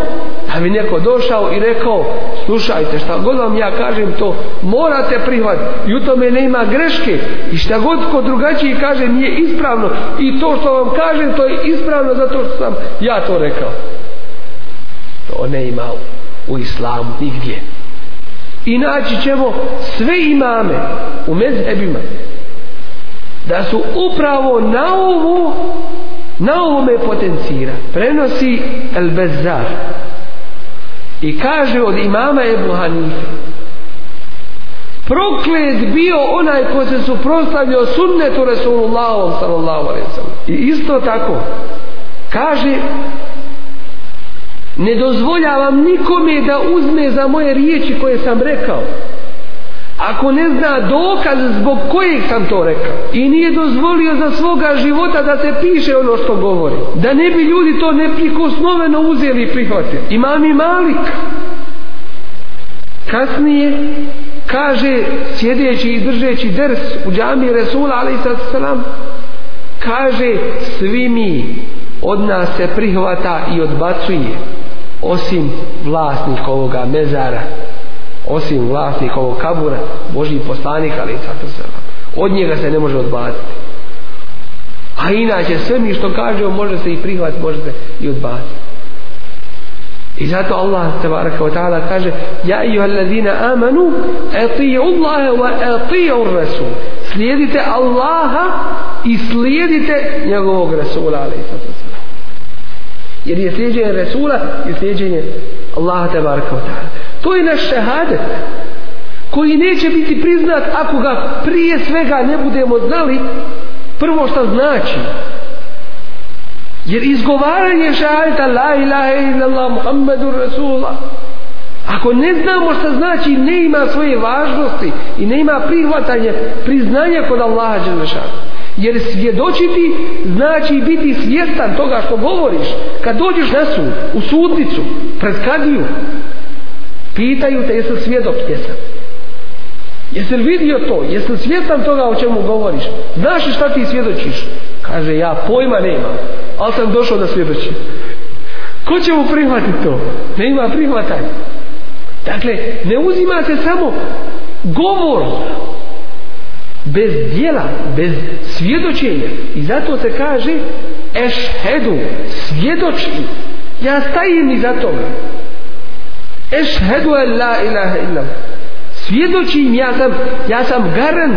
da bi neko došao i rekao, slušajte, šta god vam ja kažem to, morate prihvatiti. I u tome ne ima greške. I šta god ko drugačiji kaže nije ispravno. I to što vam kažem to je ispravno zato što sam ja to rekao. To ne ima u, u islamu nigdje. I naći ćemo sve imame u mezhebima da su upravo na ovu na ovome potencira prenosi el bezar i kaže od imama Ebu Hanife proklet bio onaj ko se suprostavio sunnetu Resulullahom sallallahu alaihi i isto tako kaže ne dozvoljavam nikome da uzme za moje riječi koje sam rekao ako ne zna dokaz zbog kojeg sam to rekao i nije dozvolio za svoga života da se piše ono što govori da ne bi ljudi to neprikosnoveno uzeli i prihvatili imam i malik kasnije kaže sjedeći i držeći ders u džami Resula alaihissalam kaže svi mi od nas se prihvata i odbacuje osim vlasnik ovoga mezara osim vlasnik ovog kabura, Boži poslanik, ali sato se Od njega se ne može odbaciti. A inače, sve mi što kaže, može se i prihvat, može se i odbaciti. I zato Allah tabaraka wa ta'ala kaže Ja i joj ladina amanu Etiju Allahe wa etiju Rasul Slijedite Allaha I slijedite njegovog Rasula Jer je slijedjenje Rasula I slijedjenje Allaha tabaraka wa ta'ala To je naš šehadet koji neće biti priznat ako ga prije svega ne budemo znali prvo što znači. Jer izgovaranje šehadeta la ilaha illallah muhammedu rasulah Ako ne znamo šta znači, ne ima svoje važnosti i ne ima prihvatanje, priznanje kod Allaha Đelešan. Jer svjedočiti znači biti svjestan toga što govoriš kad dođeš na sud, u sudnicu, pred kadiju, pitaju te jesi svjedok jesam jesi li vidio to jesi li svjestan toga o čemu govoriš znaš šta ti svjedočiš kaže ja pojma nemam ali sam došao da svjedočim ko će mu prihvatiti to ne ima prihvatanje dakle ne uzima se samo govor bez dijela bez svjedočenja i zato se kaže ešhedu svjedoči ja stajim iza toga Ešhedu en la ilaha illam. Svjedočim, ja sam, ja sam garan,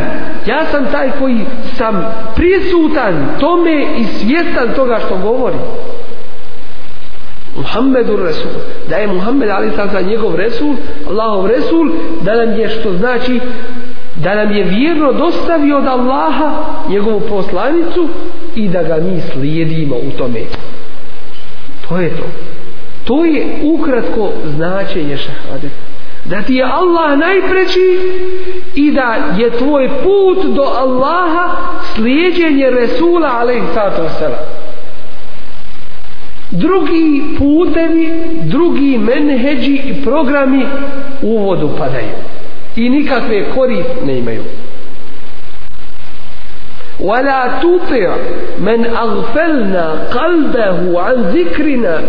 ja sam taj koji sam prisutan tome i svjestan toga što govori. Muhammedu Resul. Da je Muhammed Ali sam za njegov Resul, Allahov Resul, da nam je što znači da nam je vjerno dostavio od Allaha njegovu poslanicu i da ga mi slijedimo u tome. To je to. To je ukratko značenje šahadeta. Da ti je Allah najpreći i da je tvoj put do Allaha slijedjenje Resula alaihissalatu wassalam. Drugi putevi, drugi menheđi i programi u vodu padaju. I nikakve korist ne imaju. ولا تطع من أغفلنا قلبه عن ذكرنا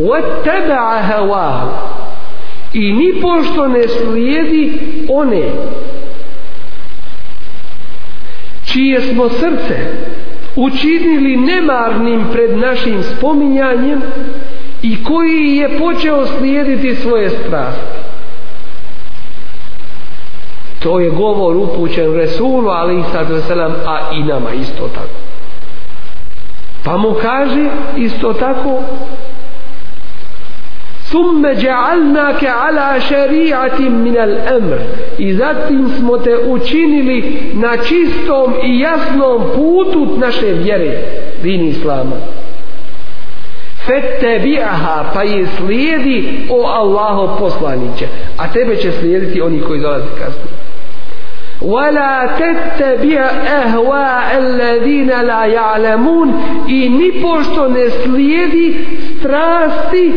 واتبع هواه i ni pošto ne slijedi one čije smo srce učinili nemarnim pred našim spominjanjem i koji je počeo slijediti svoje strasti to je govor upućen Resulu ali i sad veselam a i nama isto tako pa mu kaže isto tako Thumme dja'alnake ala šariatim minel emr i zatim smo te učinili na čistom i jasnom putu naše vjere din islama fette bi'aha pa je slijedi o Allaho poslaniće a tebe će slijediti oni koji dolazi kasnije ولا تتبع اهواء الذين لا يعلمون i ni pošto ne slijedi strasti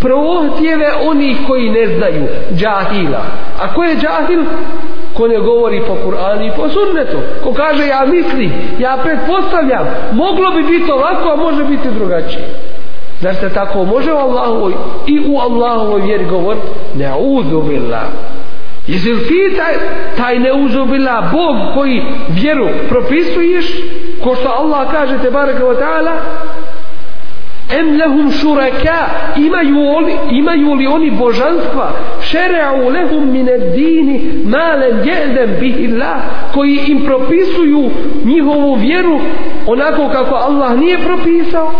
prohtjeve onih koji ne znaju džahila a ko je džahil? ko ne govori po Kur'anu i po sunnetu ko kaže ja mislim, ja pretpostavljam moglo bi biti ovako a može biti drugačije zar se tako može u Allahovoj i u Allahovoj vjeri govor ne audu billah Jesi li ti taj, taj neuzubila Bog koji vjeru propisuješ, ko što Allah kaže te baraka wa ta'ala, em lehum šuraka, imaju, oli, imaju li oni božanstva, šere'u lehum mine dini, male djeldem bihillah, koji im propisuju njihovu vjeru onako kako Allah nije propisao,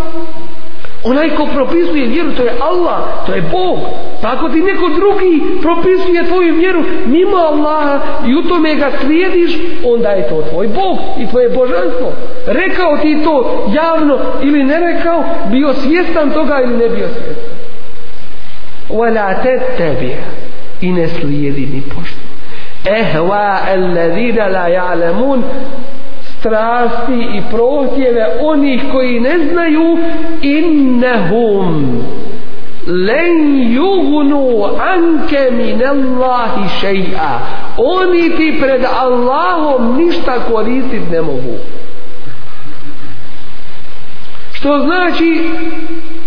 onaj ko propisuje vjeru to je Allah, to je Bog tako ti neko drugi propisuje tvoju vjeru mimo Allaha i u tome ga slijediš onda je to tvoj Bog i tvoje božanstvo rekao ti to javno ili ne rekao bio svjestan toga ili ne bio svjestan وَلَا تَتَّبِعَ i ne slijedi ni pošto ehva الَّذِينَ لَا يَعْلَمُونَ strasti i prohtjeve onih koji ne znaju innehum len jugunu anke min Allahi šeja oni ti pred Allahom ništa koristit ne mogu što znači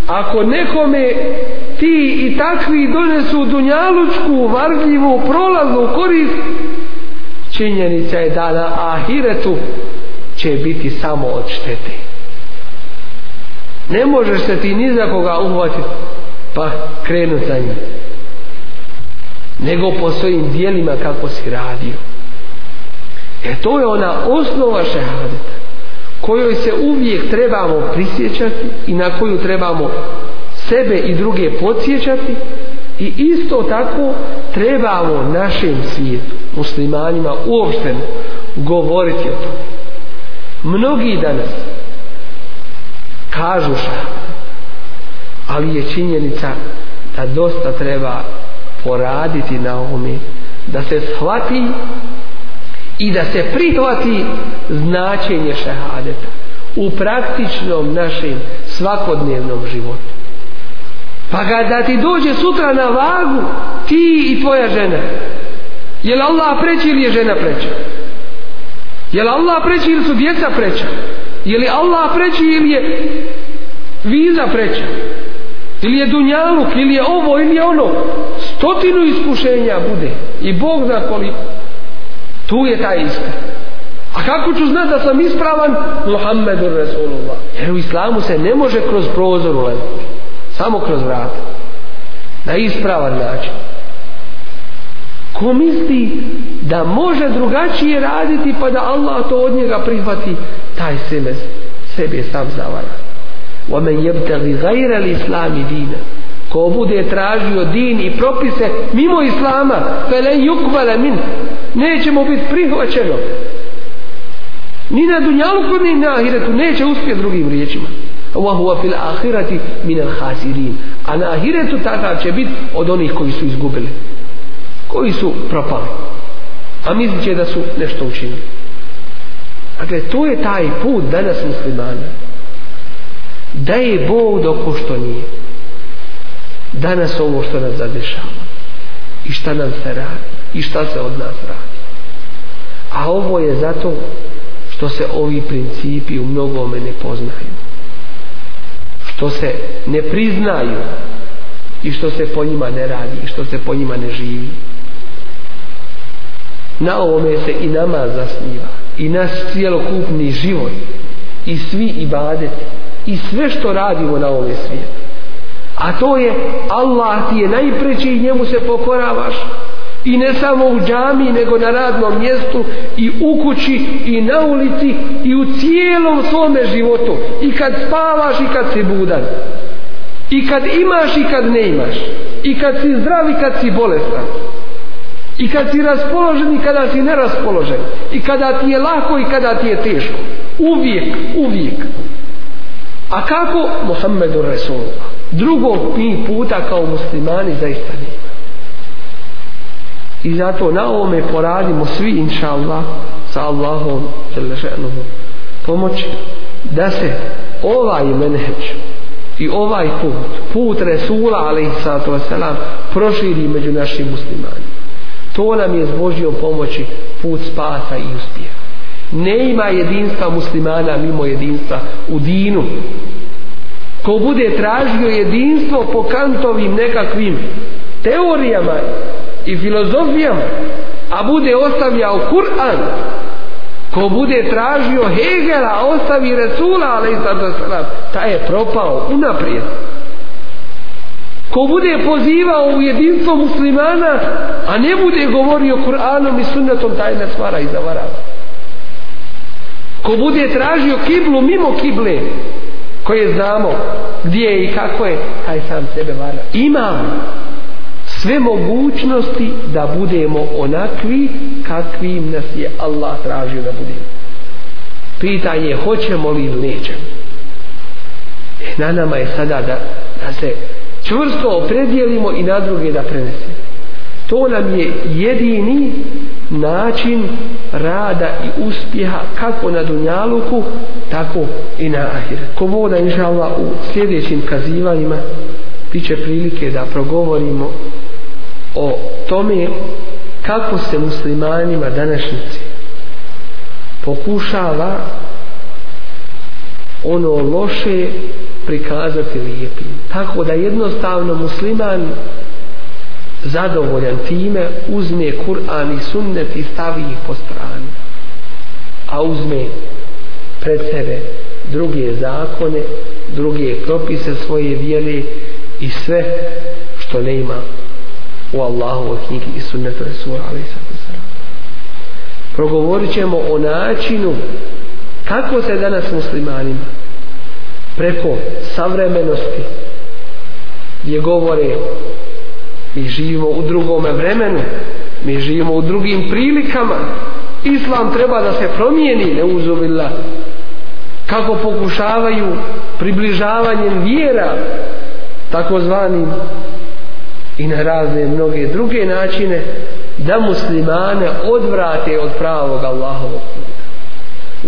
ako nekome ti i takvi donesu dunjalučku varljivu prolaznu korist činjenica je da na ahiretu će biti samo od štete. Ne možeš se ti ni za koga uhvatiti, pa krenut za njim. Nego po svojim dijelima kako si radio. E to je ona osnova šehadeta kojoj se uvijek trebamo prisjećati i na koju trebamo sebe i druge podsjećati i isto tako trebamo našem svijetu, muslimanima uopšteno govoriti o tome mnogi danas kažu šta ali je činjenica da dosta treba poraditi na ovome da se shvati i da se prihvati značenje šehadeta u praktičnom našem svakodnevnom životu pa kada ti dođe sutra na vagu ti i tvoja žena je li Allah preći ili je žena preći Je li Allah preći ili su djeca preća? Je li Allah preći ili je viza preća? Ili je dunjaluk, ili je ovo, ili je ono? Stotinu iskušenja bude. I Bog zna koliko. Tu je ta iskra. A kako ću znati da sam ispravan? Muhammedur Resulullah. Jer u islamu se ne može kroz prozor ulaziti. Samo kroz vrat. Na ispravan način ko misli da može drugačije raditi pa da Allah to od njega prihvati taj sebe sebe sam zavara ومن يبتغي غير الاسلام دينا ko bude tražio din i propise mimo islama فلن يقبل من neće mu biti prihvaćeno ni na dunjalku ni na ahiretu neće uspjeti drugim riječima wa huwa fil ahireti min al khasirin a na ahiretu tata će biti od onih koji su izgubili koji su propali a mislit će da su nešto učinili dakle to je taj put danas muslimana da je Bog doko što nije danas ovo što nas zadešava i šta nam se radi i šta se od nas radi a ovo je zato što se ovi principi u mnogome ne poznaju što se ne priznaju i što se po njima ne radi i što se po njima ne živi na ovome se i nama zasniva i naš cijelokupni život i svi ibadeti i sve što radimo na ovome svijetu a to je Allah ti je najpreći i njemu se pokoravaš i ne samo u džami nego na radnom mjestu i u kući i na ulici i u cijelom svome životu i kad spavaš i kad si budan i kad imaš i kad ne imaš i kad si zdrav i kad si bolestan I kad si raspoložen i kada si neraspoložen. I kada ti je lako i kada ti je teško. Uvijek, uvijek. A kako? Muhammedu Resulullah. Drugog mi puta kao muslimani zaista nima. I zato na ovome poradimo svi, inša Allah, sa Allahom, želeženom, pomoći da se ovaj meneđ i ovaj put, put Resula, ali i sato selam, proširi među našim muslimanima. To nam je s Božijom pomoći put spasa i uspjeha. Ne ima jedinstva muslimana mimo jedinstva u dinu. Ko bude tražio jedinstvo po kantovim nekakvim teorijama i filozofijama, a bude ostavljao Kur'an, ko bude tražio Hegela, ostavi Resula, ali i sada taj je propao unaprijed. naprijed ko bude pozivao u jedinstvo muslimana a ne bude govorio Kur'anom i sunnetom taj ne stvara i zavarava ko bude tražio kiblu mimo kible koje znamo gdje je i kako je taj sam sebe vara imamo sve mogućnosti da budemo onakvi kakvim nas je Allah tražio da budemo pitanje hoćemo li ili nećemo e, na nama je sada da, da se čvrsto opredijelimo i na druge da prenesemo. To nam je jedini način rada i uspjeha kako na Dunjaluku, tako i na Ahire. Ko voda inšalva u sljedećim kazivanjima, bit će prilike da progovorimo o tome kako se muslimanima današnjici pokušava ono loše prikazati lijepim. Tako da jednostavno musliman zadovoljan time uzme Kur'an i sunnet i stavi ih po strani. A uzme pred sebe druge zakone, druge propise svoje vjere i sve što ne ima u Allahovoj knjigi i sunnetu Resula Ali Progovorit ćemo o načinu kako se danas muslimanima preko savremenosti gdje govore mi živimo u drugome vremenu mi živimo u drugim prilikama islam treba da se promijeni ne uzubila kako pokušavaju približavanjem vjera takozvanim i na razne mnoge druge načine da muslimane odvrate od pravog Allahovog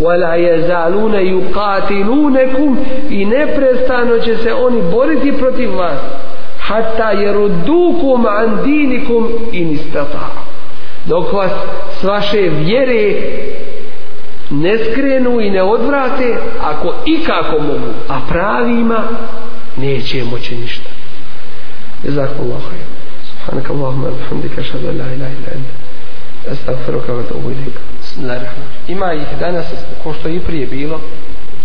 ولا يزالون يقاتلونكم i neprestano će se oni boriti protiv vas hatta yaruddukum an dinikum in istata dok vas s vaše vjere ne skrenu i ne odvrate ako ikako mogu a pravima neće moći ništa Jazakallahu khair Subhanakallahumma wa bihamdika ashhadu an la ilaha illa anta astaghfiruka wa atubu ilayk narkna. Ima ih danas, ko što je i prije bilo,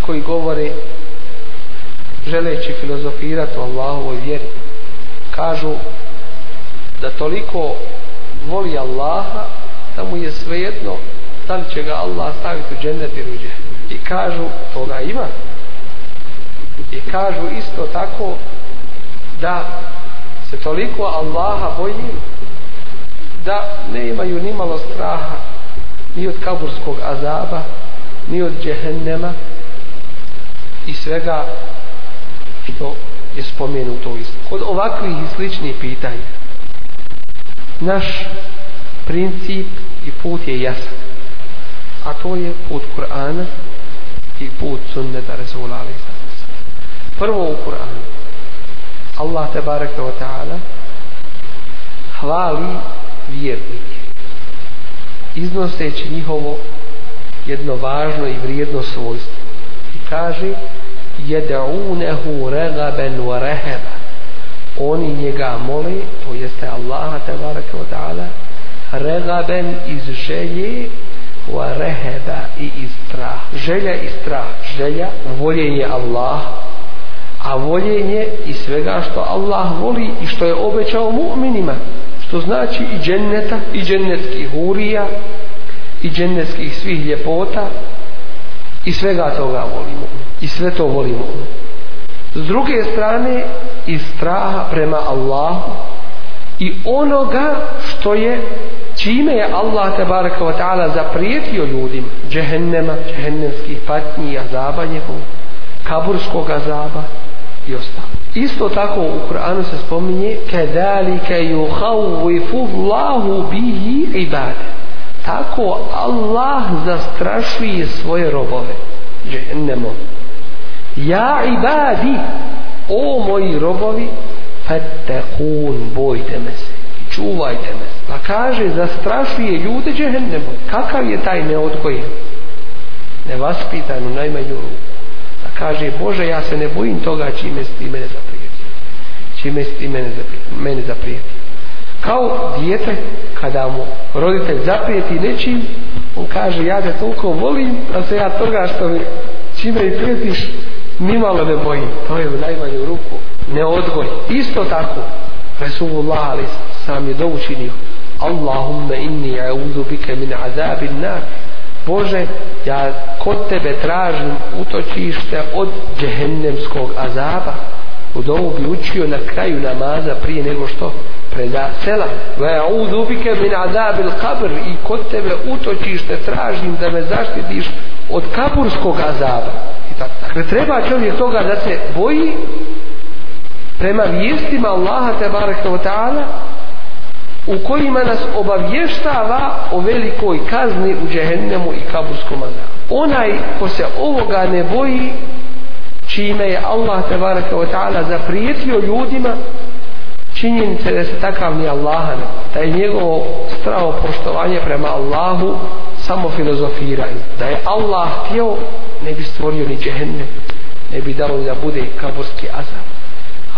koji govore želeći filozofirati o Allahovoj vjeri. Kažu da toliko voli Allaha, da mu je svejedno da li će ga Allah staviti u džennet i ruđe. I kažu, toga ima. I kažu isto tako da se toliko Allaha boji da ne imaju ni malo straha ni od kaburskog azaba ni od džehennema i svega što je spomenuto kod ovakvih i sličnih pitanja naš princip i put je jasan a to je put Kur'ana i put sunneta Resula prvo u Kur'anu Allah te barek ta'ala hvali vjernike iznoseći njihovo jedno važno i vrijedno svojstvo. I kaže, jedaunehu regaben wa reheba. Oni njega moli, to jeste Allaha tebara kao ta'ala, regaben iz želje wa reheba i iz strah. Želja i strah. Želja, voljenje Allah, a voljenje i svega što Allah voli i što je obećao mu'minima što znači i dženneta i džennetskih hurija i džennetskih svih ljepota i svega toga volimo i sve to volimo s druge strane i straha prema Allahu i onoga što je čime je Allah te barakova ta'ala zaprijetio ljudima džehennema, džehennemskih patnji i azaba njegov kaburskog azaba i ostalo Isto tako u Kur'anu se spominje kadalika yukhawifu Allahu bihi ibade. Tako Allah zastrašuje svoje robove. Jehennemo. Ja ibadi, o moji robovi, fattakun, bojte me se. Čuvajte me se. Pa kaže, zastrašuje ljude Jehennemo. Kakav je taj neodgojen? Nevaspitan u najmanju ruku. Pa kaže, Bože, ja se ne bojim toga čime ti me zastrašuje čime si ti mene zaprijeti, mene zaprijeti. Kao dijete, kada mu roditelj zaprijeti nečim, on kaže, ja te toliko volim, da se ja toga što mi, čime i prijetiš, nimalo ne bojim. To je u najmanju ruku, ne odgoj. Isto tako, Resulullah ali sam je doučinio, Allahumma inni a'udhu bika min azabin nar. Bože, ja kod tebe tražim utočište od džehennemskog azaba u domu bi učio na kraju namaza prije nego što preda sela ve audu bike min azab al qabr i kod tebe utočište tražim da me zaštitiš od kaburskog azaba i tako dakle, treba čovjek toga da se boji prema vijestima Allaha te barekatu taala u kojima nas obavještava o velikoj kazni u džehennemu i kaburskom azabu onaj ko se ovoga ne boji čime je Allah tebareke wa ta'ala zaprijetio ljudima činjenice da se takav nije Allaha ne, da je njegovo stravo poštovanje prema Allahu samo filozofiranje da je Allah htio ne bi stvorio ni džehennem ne bi dao da bude kaburski azab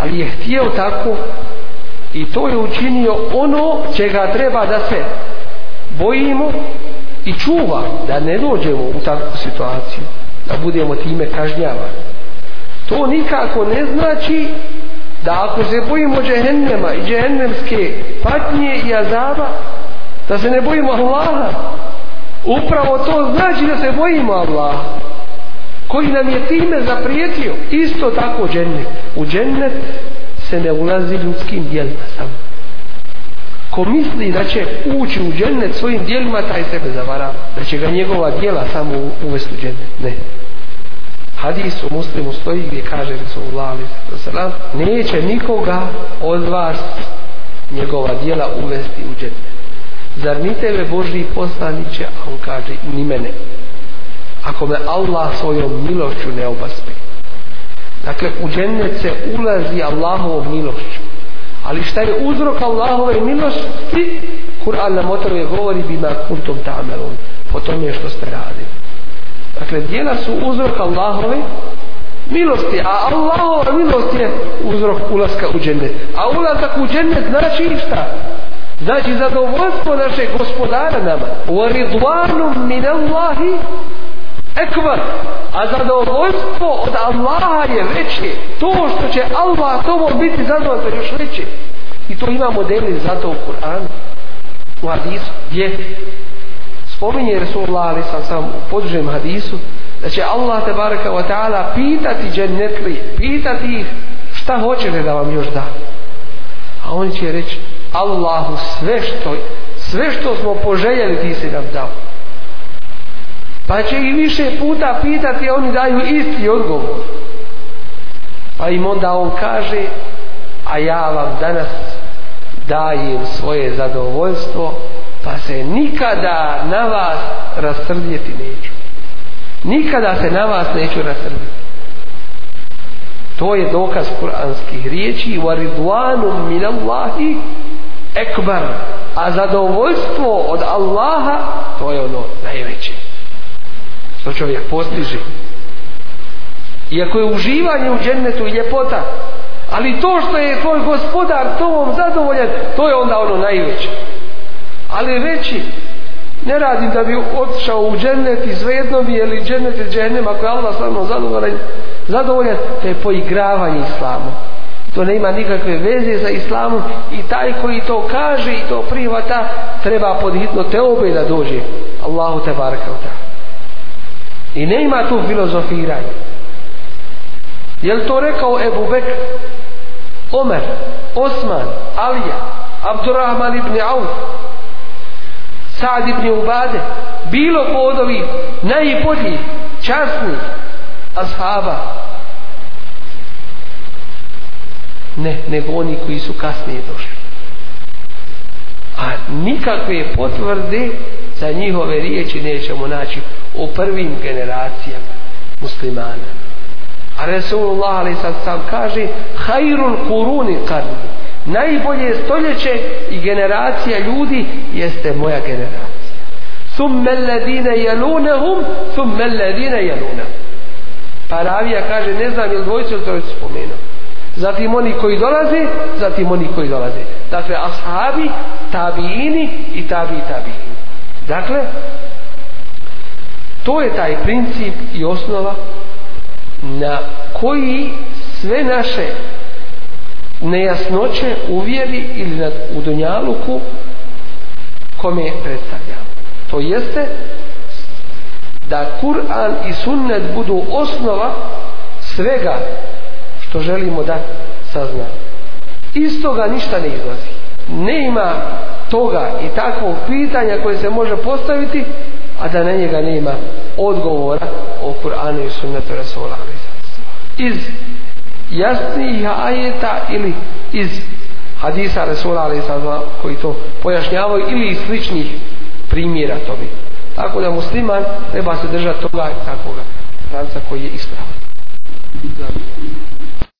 ali je htio tako i to je učinio ono čega treba da se bojimo i čuva da ne dođemo u takvu situaciju da budemo time kažnjavani to nikako ne znači da ako se bojimo džehennema i džehennemske patnje i azaba da se ne bojimo Allaha upravo to znači da se bojimo Allaha koji nam je time zaprijetio isto tako džennet u džennet se ne ulazi ljudskim dijelima sam ko misli da će ući u džennet svojim dijelima taj sebe zavara da će ga njegova dijela samo uvesti u džennet ne, hadis u muslimu stoji gdje kaže Resulullah neće nikoga od vas njegova dijela uvesti u džennet zar ni tebe Boži poslaniće a on kaže ni mene ako me Allah svojom milošću ne obaspe dakle u džennet se ulazi Allahovom milošću ali šta je uzrok Allahove milošti Kur'an na motoru je govori bima kuntum tamelun po tome što ste radili Dakle, dijela su uzrok Allahove milosti, a Allahova milost je uzrok ulaska u džennet. A ulazak u džennet znači šta? Znači zadovoljstvo naše gospodara nama. Wa ridvanum min Allahi ekvar. A zadovoljstvo od Allaha je veće. To što će Allah tomu biti zadovoljstvo još veće. I to imamo delin za to u Kur'anu. U Adisu. Gdje? spominje Resulullah ali sam sam u podružem hadisu da će Allah te baraka wa ta'ala pitati džennetli pitati ih šta hoćete da vam još da a oni će reći Allahu sve što sve što smo poželjeli ti si nam dao pa će ih više puta pitati oni daju isti odgovor pa im onda on kaže a ja vam danas dajem svoje zadovoljstvo pa se nikada na vas rasrdjeti neću. Nikada se na vas neću rasrdjeti. To je dokaz kuranskih riječi wa ridwanu min Allahi ekbar a zadovoljstvo od Allaha to je ono najveće što čovjek postiže iako je uživanje u džennetu i ljepota ali to što je tvoj gospodar tobom zadovoljen to je onda ono najveće ali je veći ne radim da bi otišao u džennet i zvedno mi je li džennet ili džennem ako je Allah sa mnom zadovoljan zadovoljan to je poigravanje islamu to ne ima nikakve veze sa islamom i taj koji to kaže i to prihvata treba podhitno te obe da dođe Allahu te baraka u ta i ne ima tu filozofiranje je li to rekao Ebu Bek Omer Osman Alija Abdurrahman ibn Auf Sad ibn Ubade, bilo ko od ovih najboljih, časnih ashaba. Ne, nego oni koji su kasnije došli. A nikakve potvrde za njihove riječi nećemo naći u prvim generacijama muslimana. A Resulullah sam sam kaže Hajrul kuruni karni najbolje stoljeće i generacija ljudi jeste moja generacija summe ledine jelunehum summe ledine jelunehum pa Ravija kaže ne znam ili dvojicu ili trojicu spomenuo zatim oni koji dolaze zatim oni koji dolaze dakle ashabi, tabiini i tabi i tabiini dakle to je taj princip i osnova na koji sve naše nejasnoće u vjeri ili nad, u dunjaluku kome je predstavljao. To jeste da Kur'an i sunnet budu osnova svega što želimo da saznamo. Iz toga ništa ne izlazi. Ne ima toga i takvog pitanja koje se može postaviti, a da na njega nema odgovora o Kur'anu i sunnetu Rasulana. Iz jasnih ajeta ili iz hadisa Resula ali koji to pojašnjavaju ili iz sličnih primjera to bi. Tako da musliman treba se držati toga i takvoga pravca koji je ispravan. Zdravljamo.